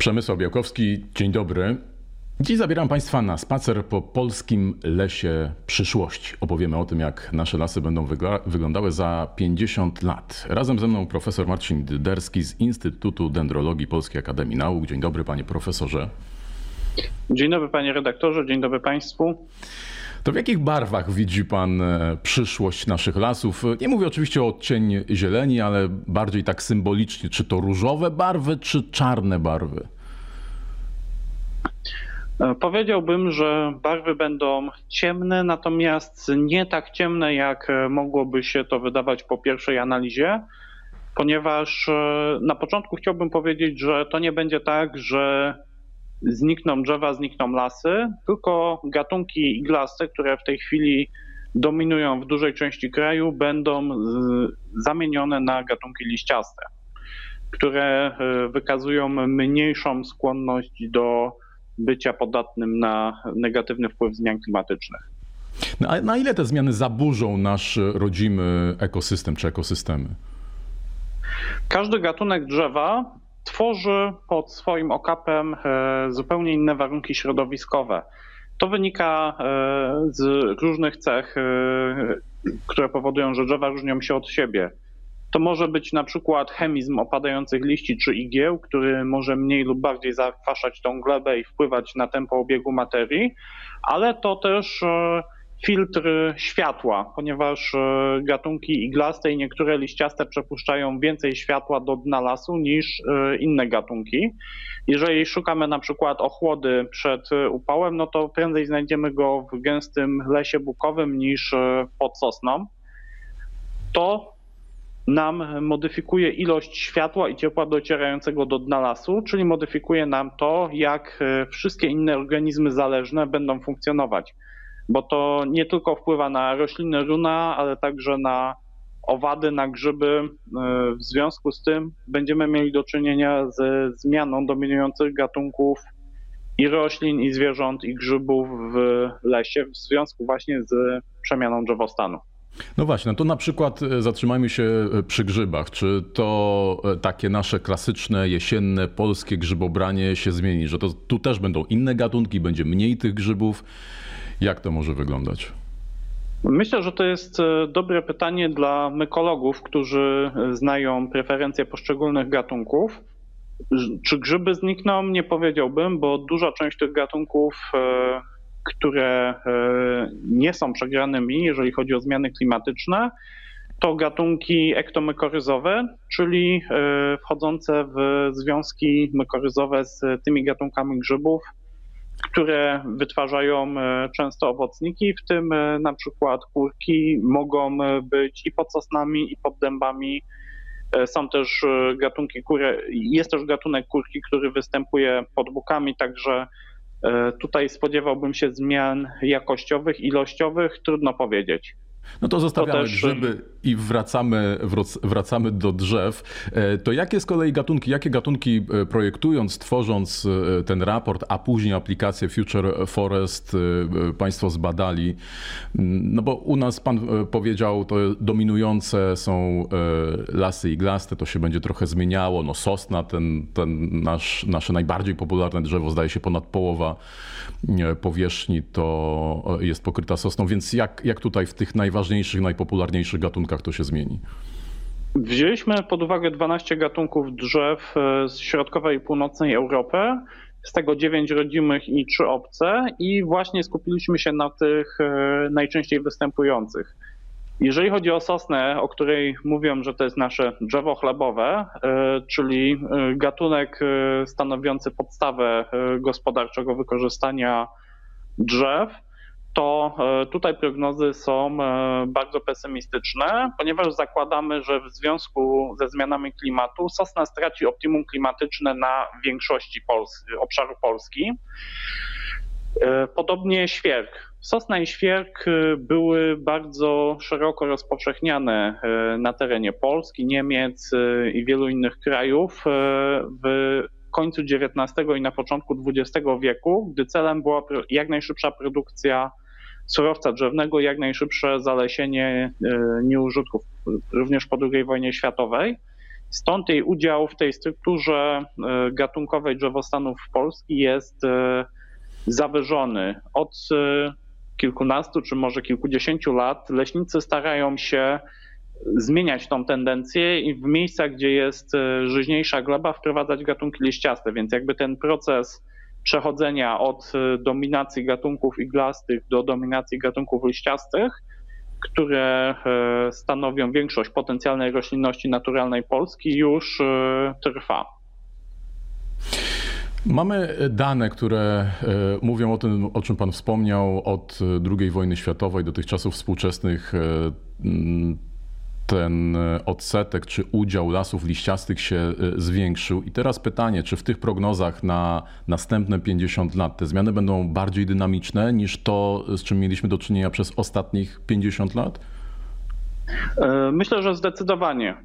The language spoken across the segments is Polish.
Przemysław Białkowski, dzień dobry. Dziś zabieram Państwa na spacer po polskim lesie przyszłości. Opowiemy o tym, jak nasze lasy będą wyglądały za 50 lat. Razem ze mną profesor Marcin Dyderski z Instytutu Dendrologii Polskiej Akademii Nauk. Dzień dobry, panie profesorze. Dzień dobry, panie redaktorze, dzień dobry państwu. To w jakich barwach widzi Pan e, przyszłość naszych lasów? Nie mówię oczywiście o odcień zieleni, ale bardziej tak symbolicznie. Czy to różowe barwy, czy czarne barwy? E, powiedziałbym, że barwy będą ciemne, natomiast nie tak ciemne, jak e, mogłoby się to wydawać po pierwszej analizie, ponieważ na początku chciałbym powiedzieć, że to nie będzie tak, że znikną drzewa, znikną lasy, tylko gatunki iglaste, które w tej chwili dominują w dużej części kraju, będą zamienione na gatunki liściaste, które e, wykazują mniejszą skłonność do bycia podatnym na negatywny wpływ zmian klimatycznych. Na, na ile te zmiany zaburzą nasz rodzimy ekosystem czy ekosystemy? Każdy gatunek drzewa tworzy pod swoim okapem e, zupełnie inne warunki środowiskowe. To wynika e, z różnych cech, e, które powodują, że drzewa różnią się od siebie. To może być na przykład chemizm opadających liści czy igieł, który może mniej lub bardziej zakwaszać tą glebę i wpływać na tempo obiegu materii, ale to też filtr światła, ponieważ e, gatunki iglaste i niektóre liściaste przepuszczają więcej światła do dna lasu niż e, inne gatunki. Jeżeli szukamy na przykład ochłody przed upałem, no to prędzej znajdziemy go w gęstym lesie bukowym niż e, pod sosną. To nam modyfikuje ilość światła i ciepła docierającego do dna lasu, czyli modyfikuje nam to, jak wszystkie inne organizmy zależne będą funkcjonować bo to nie tylko wpływa na rośliny runa, ale także na owady, na grzyby. E, w związku z tym będziemy mieli do czynienia ze zmianą dominujących gatunków i roślin, i zwierząt, i grzybów w lesie w związku właśnie z przemianą drzewostanu. No właśnie, no to na przykład e, zatrzymajmy się e, przy grzybach. Czy to takie nasze klasyczne, jesienne, polskie grzybobranie się zmieni? Że to tu też będą inne gatunki, będzie mniej tych grzybów? Jak to może wyglądać? Myślę, że to jest e, dobre pytanie dla mykologów, którzy e, znają preferencje poszczególnych gatunków. Czy grzyby znikną? Nie powiedziałbym, bo duża część tych gatunków, e, które nie są przegranymi, jeżeli chodzi o zmiany klimatyczne, to gatunki ektomykoryzowe, czyli wchodzące w związki mykoryzowe z tymi gatunkami grzybów, które wytwarzają e, często owocniki, w tym e, na przykład kurki mogą e, być i pod sosnami, i pod dębami. Są też gatunki kury, jest też gatunek kurki, który występuje pod bukami, także tutaj spodziewałbym się zmian jakościowych, ilościowych, trudno powiedzieć. No to zostawiamy to też... grzyby i wracamy, wracamy do drzew. E, to jakie z kolei gatunki, jakie gatunki e, projektując, tworząc e, ten raport, a później aplikację Future Forest Państwo zbadali? Mm, no bo u nas Pan powiedział, to dominujące są lasy iglaste, to się będzie trochę zmieniało. No sosna, ten, ten nasz, nasze najbardziej popularne drzewo, zdaje się ponad połowa powierzchni to jest pokryta sosną, więc jak, jak tutaj w tych najważniejszych, najpopularniejszych gatunkach to się zmieni? Wzięliśmy pod uwagę 12 gatunków drzew e, z środkowej i północnej Europy, z tego 9 rodzimych i 3 obce i właśnie skupiliśmy się na tych e, najczęściej występujących. Jeżeli chodzi o sosnę, o której mówią, że to jest nasze drzewo chlebowe, e, czyli gatunek stanowiący podstawę gospodarczego wykorzystania drzew, to e, tutaj prognozy są e, bardzo pesymistyczne, ponieważ zakładamy, że w związku ze zmianami klimatu sosna straci optimum klimatyczne na większości Pols obszaru Polski. E, podobnie świerk. Sosna i świerk były bardzo szeroko rozpowszechniane na terenie Polski, Niemiec i wielu innych krajów w końcu XIX i na początku XX wieku, gdy celem była jak najszybsza produkcja surowca drzewnego, jak najszybsze zalesienie e, nieużytków, również po II wojnie światowej. Stąd jej udział w tej strukturze gatunkowej drzewostanów Polski jest zawyżony. Od kilkunastu czy może kilkudziesięciu lat leśnicy starają się zmieniać tą tendencję i w miejscach, gdzie jest e, żyźniejsza gleba, wprowadzać gatunki liściaste, więc jakby ten proces przechodzenia od e, dominacji gatunków iglastych do dominacji gatunków liściastych, które e, stanowią większość potencjalnej roślinności naturalnej Polski, już trwa. Mamy dane, które mówią o tym, o czym Pan wspomniał, od II wojny światowej do tych czasów współczesnych ten e, odsetek czy udział lasów liściastych się e, zwiększył. I teraz pytanie, czy w tych prognozach na następne 50 lat te zmiany będą bardziej dynamiczne niż to, z czym mieliśmy do czynienia przez ostatnich 50 lat? E, myślę, że zdecydowanie.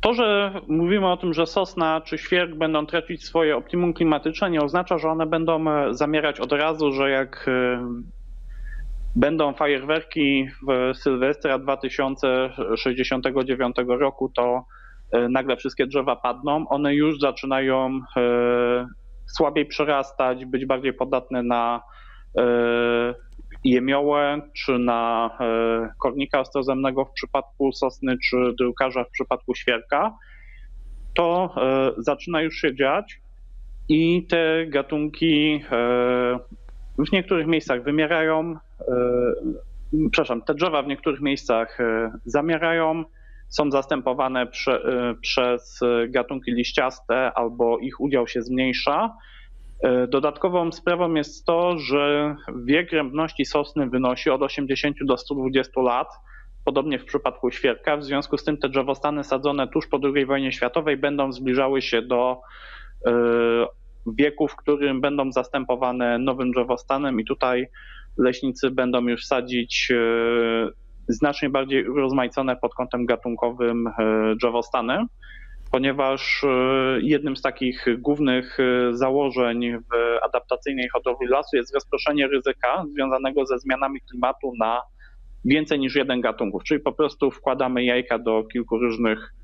To, że mówimy o tym, że sosna czy świerk będą tracić swoje optimum klimatyczne, nie oznacza, że one będą zamierać od razu, że jak będą fajerwerki w Sylwestra 2069 roku, to e, nagle wszystkie drzewa padną. One już zaczynają e, słabiej przerastać, być bardziej podatne na e, jemiołę, czy na kornika ostrozemnego w przypadku sosny, czy drukarza w przypadku świerka. To zaczyna już się dziać i te gatunki w niektórych miejscach wymierają, e, przepraszam, te drzewa w niektórych miejscach e, zamierają, są zastępowane prze, e, przez gatunki liściaste albo ich udział się zmniejsza. Dodatkową sprawą jest to, że wiek rębności sosny wynosi od 80 do 120 lat, podobnie w przypadku świerka. W związku z tym te drzewostany sadzone tuż po II wojnie światowej będą zbliżały się do wieku, w którym będą zastępowane nowym drzewostanem i tutaj leśnicy będą już sadzić e, znacznie bardziej urozmaicone pod kątem gatunkowym e, drzewostany, ponieważ e, jednym z takich głównych założeń w adaptacyjnej hodowli lasu jest rozproszenie ryzyka związanego ze zmianami klimatu na więcej niż jeden gatunków, czyli po prostu wkładamy jajka do kilku różnych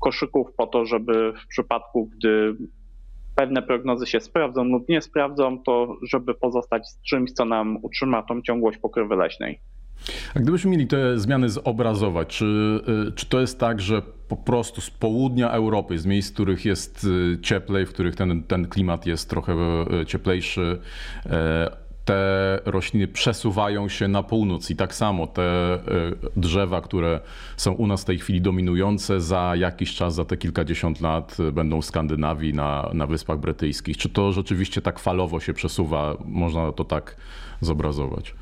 koszyków po to, żeby w przypadku, gdy pewne prognozy się sprawdzą lub nie sprawdzą, to żeby pozostać z czymś, co nam utrzyma tą ciągłość pokrywy leśnej. A gdybyśmy mieli te zmiany zobrazować, czy, y, czy to jest tak, że po prostu z południa Europy, z miejsc, w których jest y, cieplej, w których ten, ten klimat jest trochę y, cieplejszy, te rośliny przesuwają się na północ i tak samo te e, drzewa, które są u nas w tej chwili dominujące, za jakiś czas, za te kilkadziesiąt lat e, będą w Skandynawii, na, na Wyspach Brytyjskich. Czy to rzeczywiście tak falowo się przesuwa? Można to tak zobrazować?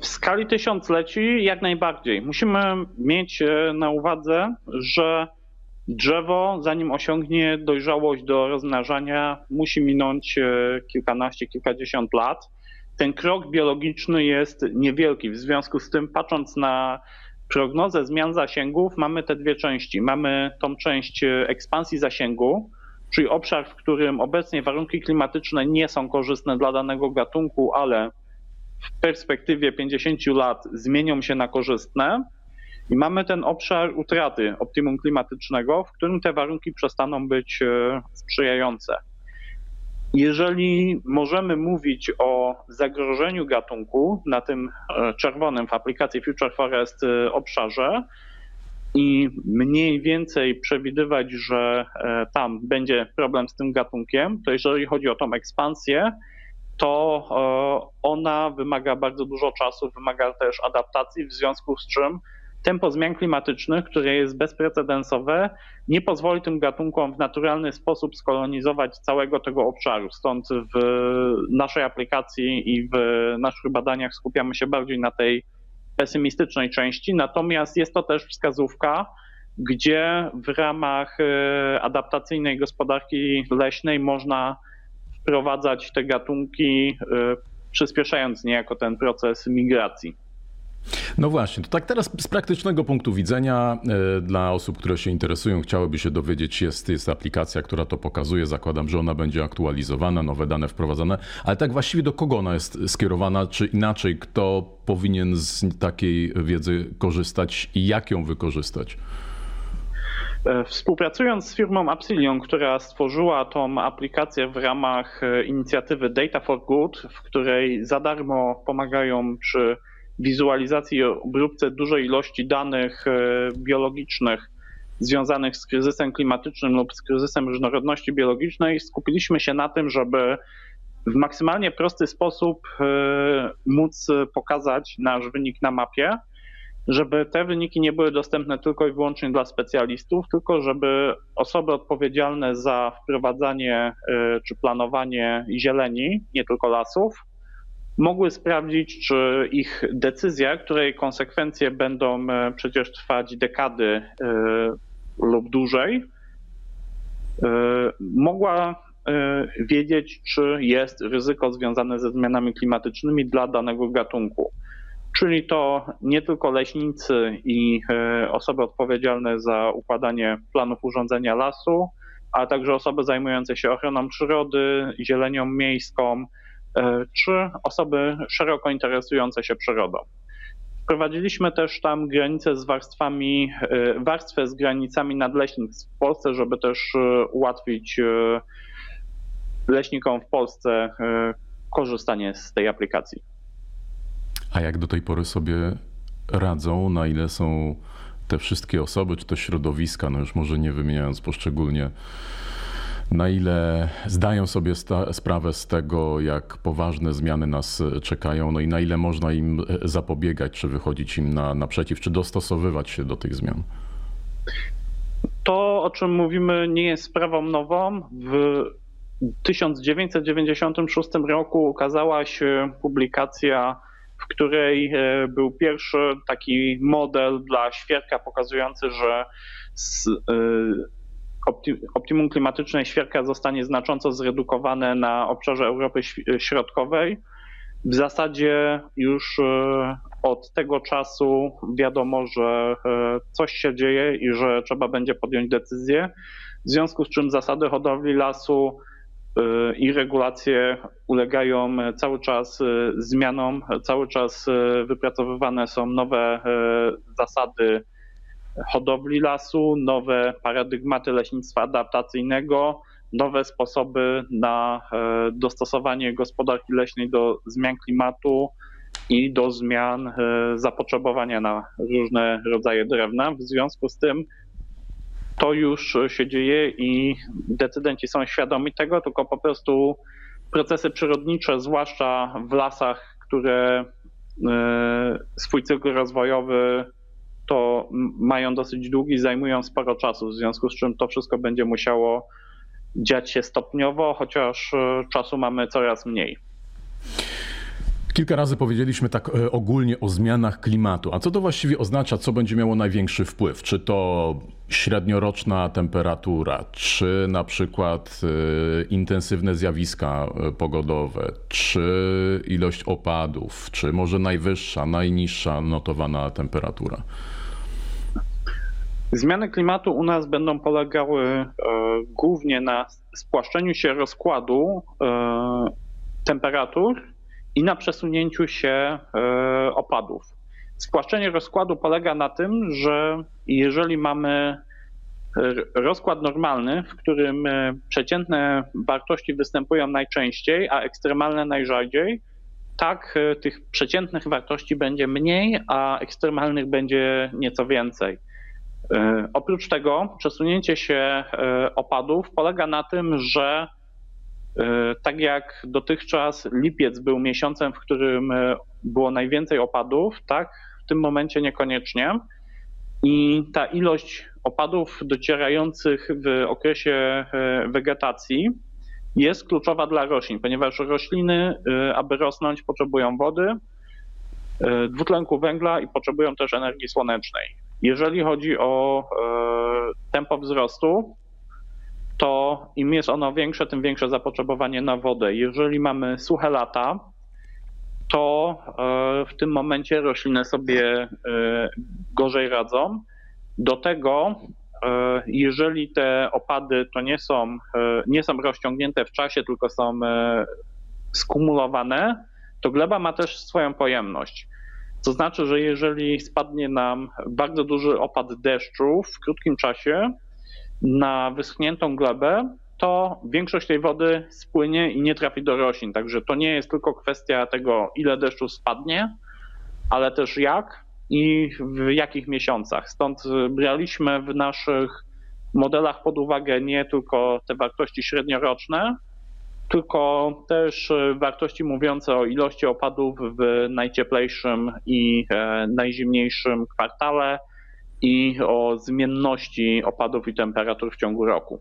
W skali tysiącleci jak najbardziej. Musimy mieć e, na uwadze, że drzewo, zanim osiągnie dojrzałość do rozmnażania, musi minąć kilkanaście, kilkadziesiąt lat ten krok biologiczny jest niewielki. W związku z tym, patrząc na prognozę zmian zasięgów, mamy te dwie części. Mamy tą część e, ekspansji zasięgu, czyli obszar, w którym obecnie warunki klimatyczne nie są korzystne dla danego gatunku, ale w perspektywie 50 lat zmienią się na korzystne. I mamy ten obszar utraty optimum klimatycznego, w którym te warunki przestaną być e, sprzyjające. Jeżeli możemy mówić o zagrożeniu gatunku na tym e, czerwonym w aplikacji Future Forest e, obszarze i mniej więcej przewidywać, że tam będzie problem z tym gatunkiem, to jeżeli chodzi o tą ekspansję, to ona wymaga bardzo dużo czasu, wymaga też adaptacji, w związku z czym tempo zmian klimatycznych, które jest bezprecedensowe, nie pozwoli tym gatunkom w naturalny sposób skolonizować całego tego obszaru. Stąd w naszej aplikacji i w naszych badaniach skupiamy się bardziej na tej pesymistycznej części, natomiast jest to też wskazówka, gdzie w ramach e, adaptacyjnej gospodarki leśnej można wprowadzać te gatunki, e, przyspieszając niejako ten proces migracji. No właśnie, to tak teraz z praktycznego punktu widzenia e, dla osób, które się interesują, chciałyby się dowiedzieć, jest, jest aplikacja, która to pokazuje. Zakładam, że ona będzie aktualizowana, nowe dane wprowadzane, ale tak właściwie do kogo ona jest skierowana, czy inaczej, kto powinien z takiej wiedzy korzystać i jak ją wykorzystać? E, współpracując z firmą Apsilion, która stworzyła tą aplikację w ramach e, inicjatywy Data for Good, w której za darmo pomagają przy wizualizacji i obróbce dużej ilości danych e, biologicznych związanych z kryzysem klimatycznym lub z kryzysem różnorodności biologicznej, skupiliśmy się na tym, żeby w maksymalnie prosty sposób móc pokazać nasz wynik na mapie żeby te wyniki nie były dostępne tylko i wyłącznie dla specjalistów, tylko żeby osoby odpowiedzialne za wprowadzanie y, czy planowanie zieleni, nie tylko lasów, mogły sprawdzić, czy ich decyzja, której konsekwencje będą y, przecież trwać dekady y, lub dłużej, mogła wiedzieć, czy jest ryzyko związane ze zmianami klimatycznymi dla danego gatunku. Czyli to nie tylko leśnicy i e, osoby odpowiedzialne za układanie planów urządzenia lasu, a także osoby zajmujące się ochroną przyrody, zielenią miejską, e, czy osoby szeroko interesujące się przyrodą. Wprowadziliśmy też tam granice z warstwami, e, warstwę z granicami nadleśnictw w Polsce, żeby też ułatwić leśnikom w Polsce korzystanie z tej aplikacji. A jak do tej pory sobie radzą, na ile są te wszystkie osoby, czy to środowiska, no już może nie wymieniając poszczególnie, na ile zdają sobie sprawę z tego, jak poważne zmiany nas czekają, no i na ile można im zapobiegać, czy wychodzić im na, naprzeciw, czy dostosowywać się do tych zmian? To, o czym mówimy, nie jest sprawą nową. W 1996 roku ukazała się publikacja w której e, był pierwszy taki model dla świerka pokazujący, że e, optimum klimatycznej świerka zostanie znacząco zredukowane na obszarze Europy Środkowej. W zasadzie już e, od tego czasu wiadomo, że coś się dzieje i że trzeba będzie podjąć decyzję. W związku z czym zasady hodowli lasu i regulacje ulegają cały czas e, zmianom, cały czas e, wypracowywane są nowe e, zasady hodowli lasu, nowe paradygmaty leśnictwa adaptacyjnego, nowe sposoby na dostosowanie gospodarki leśnej do zmian klimatu i do zmian zapotrzebowania na różne rodzaje drewna. W związku z tym to już się dzieje i decydenci są świadomi tego, tylko po prostu procesy przyrodnicze, zwłaszcza w lasach, które e, swój cykl rozwojowy to mają dosyć długi, zajmują sporo czasu, w związku z czym to wszystko będzie musiało dziać się stopniowo, chociaż e, czasu mamy coraz mniej. Kilka razy powiedzieliśmy tak e, ogólnie o zmianach klimatu. A co to właściwie oznacza, co będzie miało największy wpływ? Czy to średnioroczna temperatura, czy na przykład e, intensywne zjawiska e, pogodowe, czy ilość opadów, czy może najwyższa, najniższa notowana temperatura? Zmiany klimatu u nas będą polegały głównie na spłaszczeniu się rozkładu temperatur i na przesunięciu się e, opadów. Spłaszczenie rozkładu polega na tym, że jeżeli mamy rozkład normalny, w którym e, przeciętne wartości występują najczęściej, a ekstremalne najrzadziej, tak e, tych przeciętnych wartości będzie mniej, a ekstremalnych będzie nieco więcej. Oprócz tego przesunięcie się opadów polega na tym, że E, tak jak dotychczas lipiec był miesiącem, w którym e, było najwięcej opadów, tak w tym momencie niekoniecznie. I ta ilość opadów docierających w okresie e, wegetacji jest kluczowa dla roślin, ponieważ rośliny, aby rosnąć, potrzebują wody, dwutlenku węgla i potrzebują też energii słonecznej. Jeżeli chodzi o tempo wzrostu, to im jest ono większe, tym większe zapotrzebowanie na wodę. Jeżeli mamy suche lata, to e, w tym momencie rośliny sobie e, gorzej radzą. Do tego, e, jeżeli te opady to nie są, nie są rozciągnięte w czasie, tylko są skumulowane, to gleba ma też swoją pojemność. To znaczy, że jeżeli spadnie nam bardzo duży opad deszczu w krótkim czasie, na wyschniętą glebę, to większość tej wody spłynie i nie trafi do roślin. Także to nie jest tylko kwestia tego, ile deszczu spadnie, ale też jak i w jakich miesiącach. Stąd braliśmy w naszych modelach pod uwagę nie tylko te wartości średnioroczne, tylko też wartości mówiące o ilości opadów w najcieplejszym i e, najzimniejszym kwartale i o zmienności opadów i temperatur w ciągu roku.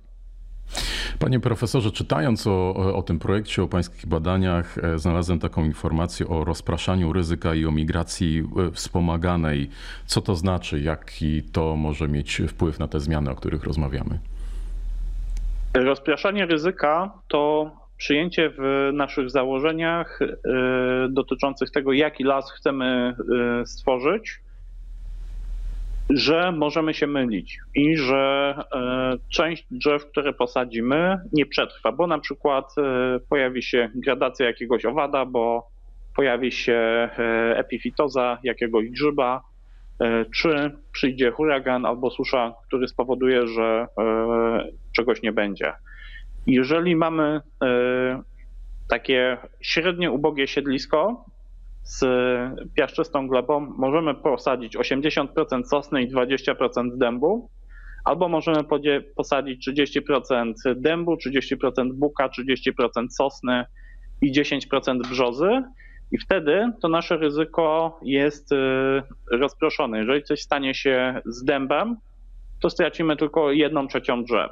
Panie profesorze, czytając o, o tym projekcie, o pańskich badaniach, e, znalazłem taką informację o rozpraszaniu ryzyka i o migracji e, wspomaganej. Co to znaczy? Jaki to może mieć wpływ na te zmiany, o których rozmawiamy? Rozpraszanie ryzyka to przyjęcie w naszych założeniach e, dotyczących tego, jaki las chcemy stworzyć, że możemy się mylić i że e, część drzew, które posadzimy, nie przetrwa, bo na przykład e, pojawi się gradacja jakiegoś owada, bo pojawi się e, epifitoza jakiegoś grzyba, czy przyjdzie huragan albo susza, który spowoduje, że czegoś nie będzie. Jeżeli mamy takie średnie ubogie siedlisko, z piaszczystą glebą możemy posadzić 80% sosny i 20% dębu, albo możemy posadzić 30% dębu, 30% buka, 30% sosny i 10% brzozy. I wtedy to nasze ryzyko jest y, rozproszone. Jeżeli coś stanie się z dębem, to stracimy tylko jedną trzecią drzew,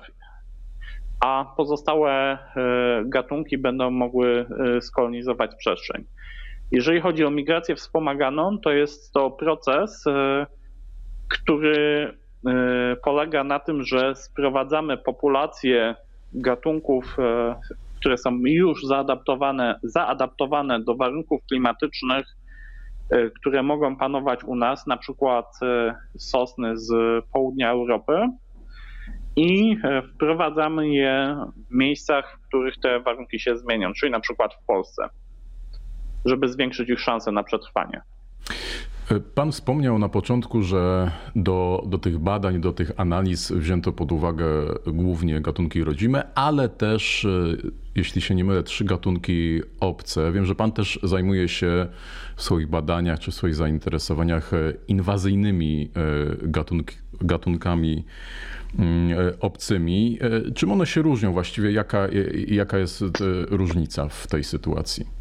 a pozostałe y, gatunki będą mogły y, skolonizować przestrzeń. Jeżeli chodzi o migrację wspomaganą, to jest to proces, e, który e, polega na tym, że sprowadzamy populację gatunków, e, które są już zaadaptowane, zaadaptowane do warunków klimatycznych, które mogą panować u nas, na przykład sosny z południa Europy, i wprowadzamy je w miejscach, w których te warunki się zmienią, czyli na przykład w Polsce żeby zwiększyć ich szanse na przetrwanie. Pan wspomniał na początku, że do, do tych badań, do tych analiz wzięto pod uwagę głównie gatunki rodzime, ale też, e, jeśli się nie mylę, trzy gatunki obce. Wiem, że Pan też zajmuje się w swoich badaniach czy w swoich zainteresowaniach e, inwazyjnymi e, gatunki, gatunkami mm, obcymi. Czym one się różnią właściwie? Jaka, jaka jest różnica w tej sytuacji?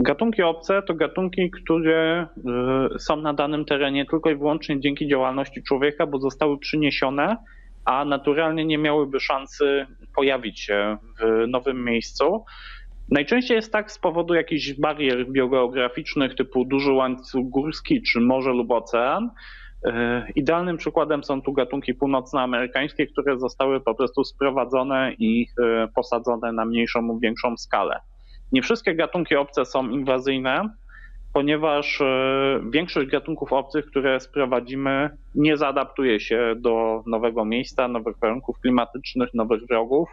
Gatunki obce to gatunki, które y, są na danym terenie tylko i wyłącznie dzięki działalności człowieka, bo zostały przyniesione, a naturalnie nie miałyby szansy pojawić się w nowym miejscu. Najczęściej jest tak z powodu jakichś barier biogeograficznych typu duży łańcuch górski czy morze lub ocean. Y, idealnym przykładem są tu gatunki północnoamerykańskie, które zostały po prostu sprowadzone i y, posadzone na mniejszą lub większą skalę. Nie wszystkie gatunki obce są inwazyjne, ponieważ e, większość gatunków obcych, które sprowadzimy, nie zaadaptuje się do nowego miejsca, nowych warunków klimatycznych, nowych wrogów.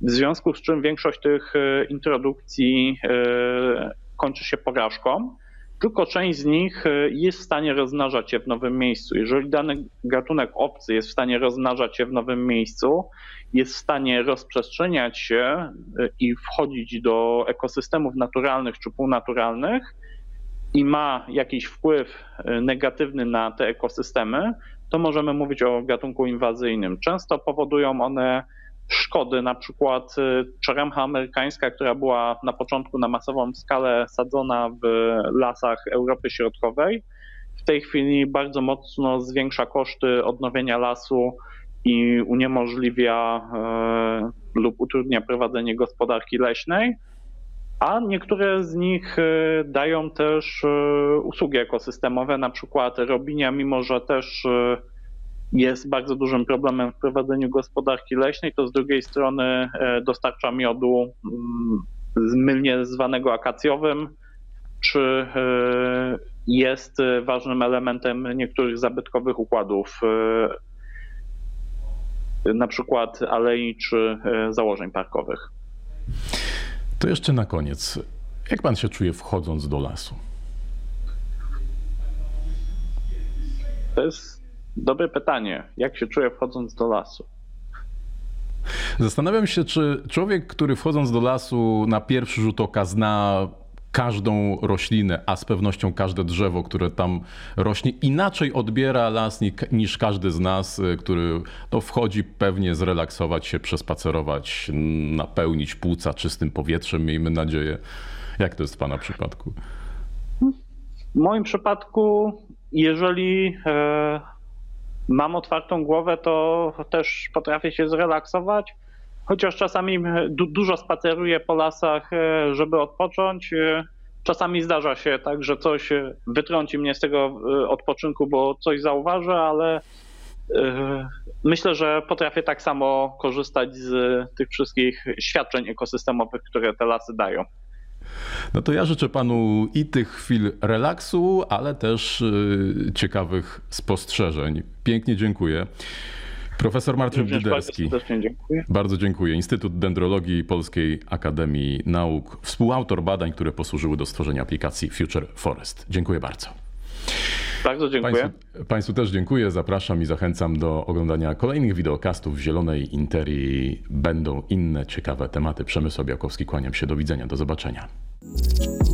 W związku z czym większość tych e, introdukcji e, kończy się porażką. Tylko część z nich jest w stanie rozmnażać się w nowym miejscu. Jeżeli dany gatunek obcy jest w stanie rozmnażać się w nowym miejscu, jest w stanie rozprzestrzeniać się y, i wchodzić do ekosystemów naturalnych czy półnaturalnych i ma jakiś wpływ y, negatywny na te ekosystemy, to możemy mówić o gatunku inwazyjnym. Często powodują one szkody, na przykład y, czeremcha amerykańska, która była na początku na masową skalę sadzona w lasach Europy Środkowej, w tej chwili bardzo mocno zwiększa koszty odnowienia lasu i uniemożliwia e, lub utrudnia prowadzenie gospodarki leśnej, a niektóre z nich e, dają też usługi ekosystemowe, na przykład robinia, mimo że też jest bardzo dużym problemem w prowadzeniu gospodarki leśnej, to z drugiej strony dostarcza miodu mm, mylnie zwanego akacjowym, czy jest ważnym elementem niektórych zabytkowych układów na przykład alei czy e, założeń parkowych. To jeszcze na koniec. Jak pan się czuje wchodząc do lasu? To jest dobre pytanie. Jak się czuję wchodząc do lasu? Zastanawiam się, czy człowiek, który wchodząc do lasu na pierwszy rzut oka zna każdą roślinę, a z pewnością każde drzewo, które tam rośnie, inaczej odbiera las niż każdy z nas, y, który no, wchodzi pewnie zrelaksować się, przespacerować, napełnić płuca czystym powietrzem, miejmy nadzieję. Jak to jest w Pana przypadku? W moim przypadku, jeżeli e, mam otwartą głowę, to też potrafię się zrelaksować. Chociaż czasami du dużo spaceruję po lasach, e, żeby odpocząć. E, czasami zdarza się tak, że coś wytrąci mnie z tego odpoczynku, bo coś zauważę, ale myślę, że potrafię tak samo korzystać z tych wszystkich świadczeń ekosystemowych, które te lasy dają. No to ja życzę panu i tych chwil relaksu, ale też y, ciekawych spostrzeżeń. Pięknie dziękuję. Profesor Marcin Biderski. Bardzo, dziękuję. bardzo dziękuję. Instytut Dendrologii Polskiej Akademii Nauk, współautor badań, które posłużyły do stworzenia aplikacji Future Forest. Dziękuję bardzo. Bardzo dziękuję. Państwu, Państwu, też dziękuję. Zapraszam i zachęcam do oglądania kolejnych wideokastów w Zielonej Interii. Będą inne ciekawe tematy. Przemysł Białkowski, kłaniam się. Do widzenia. Do zobaczenia. Thank you.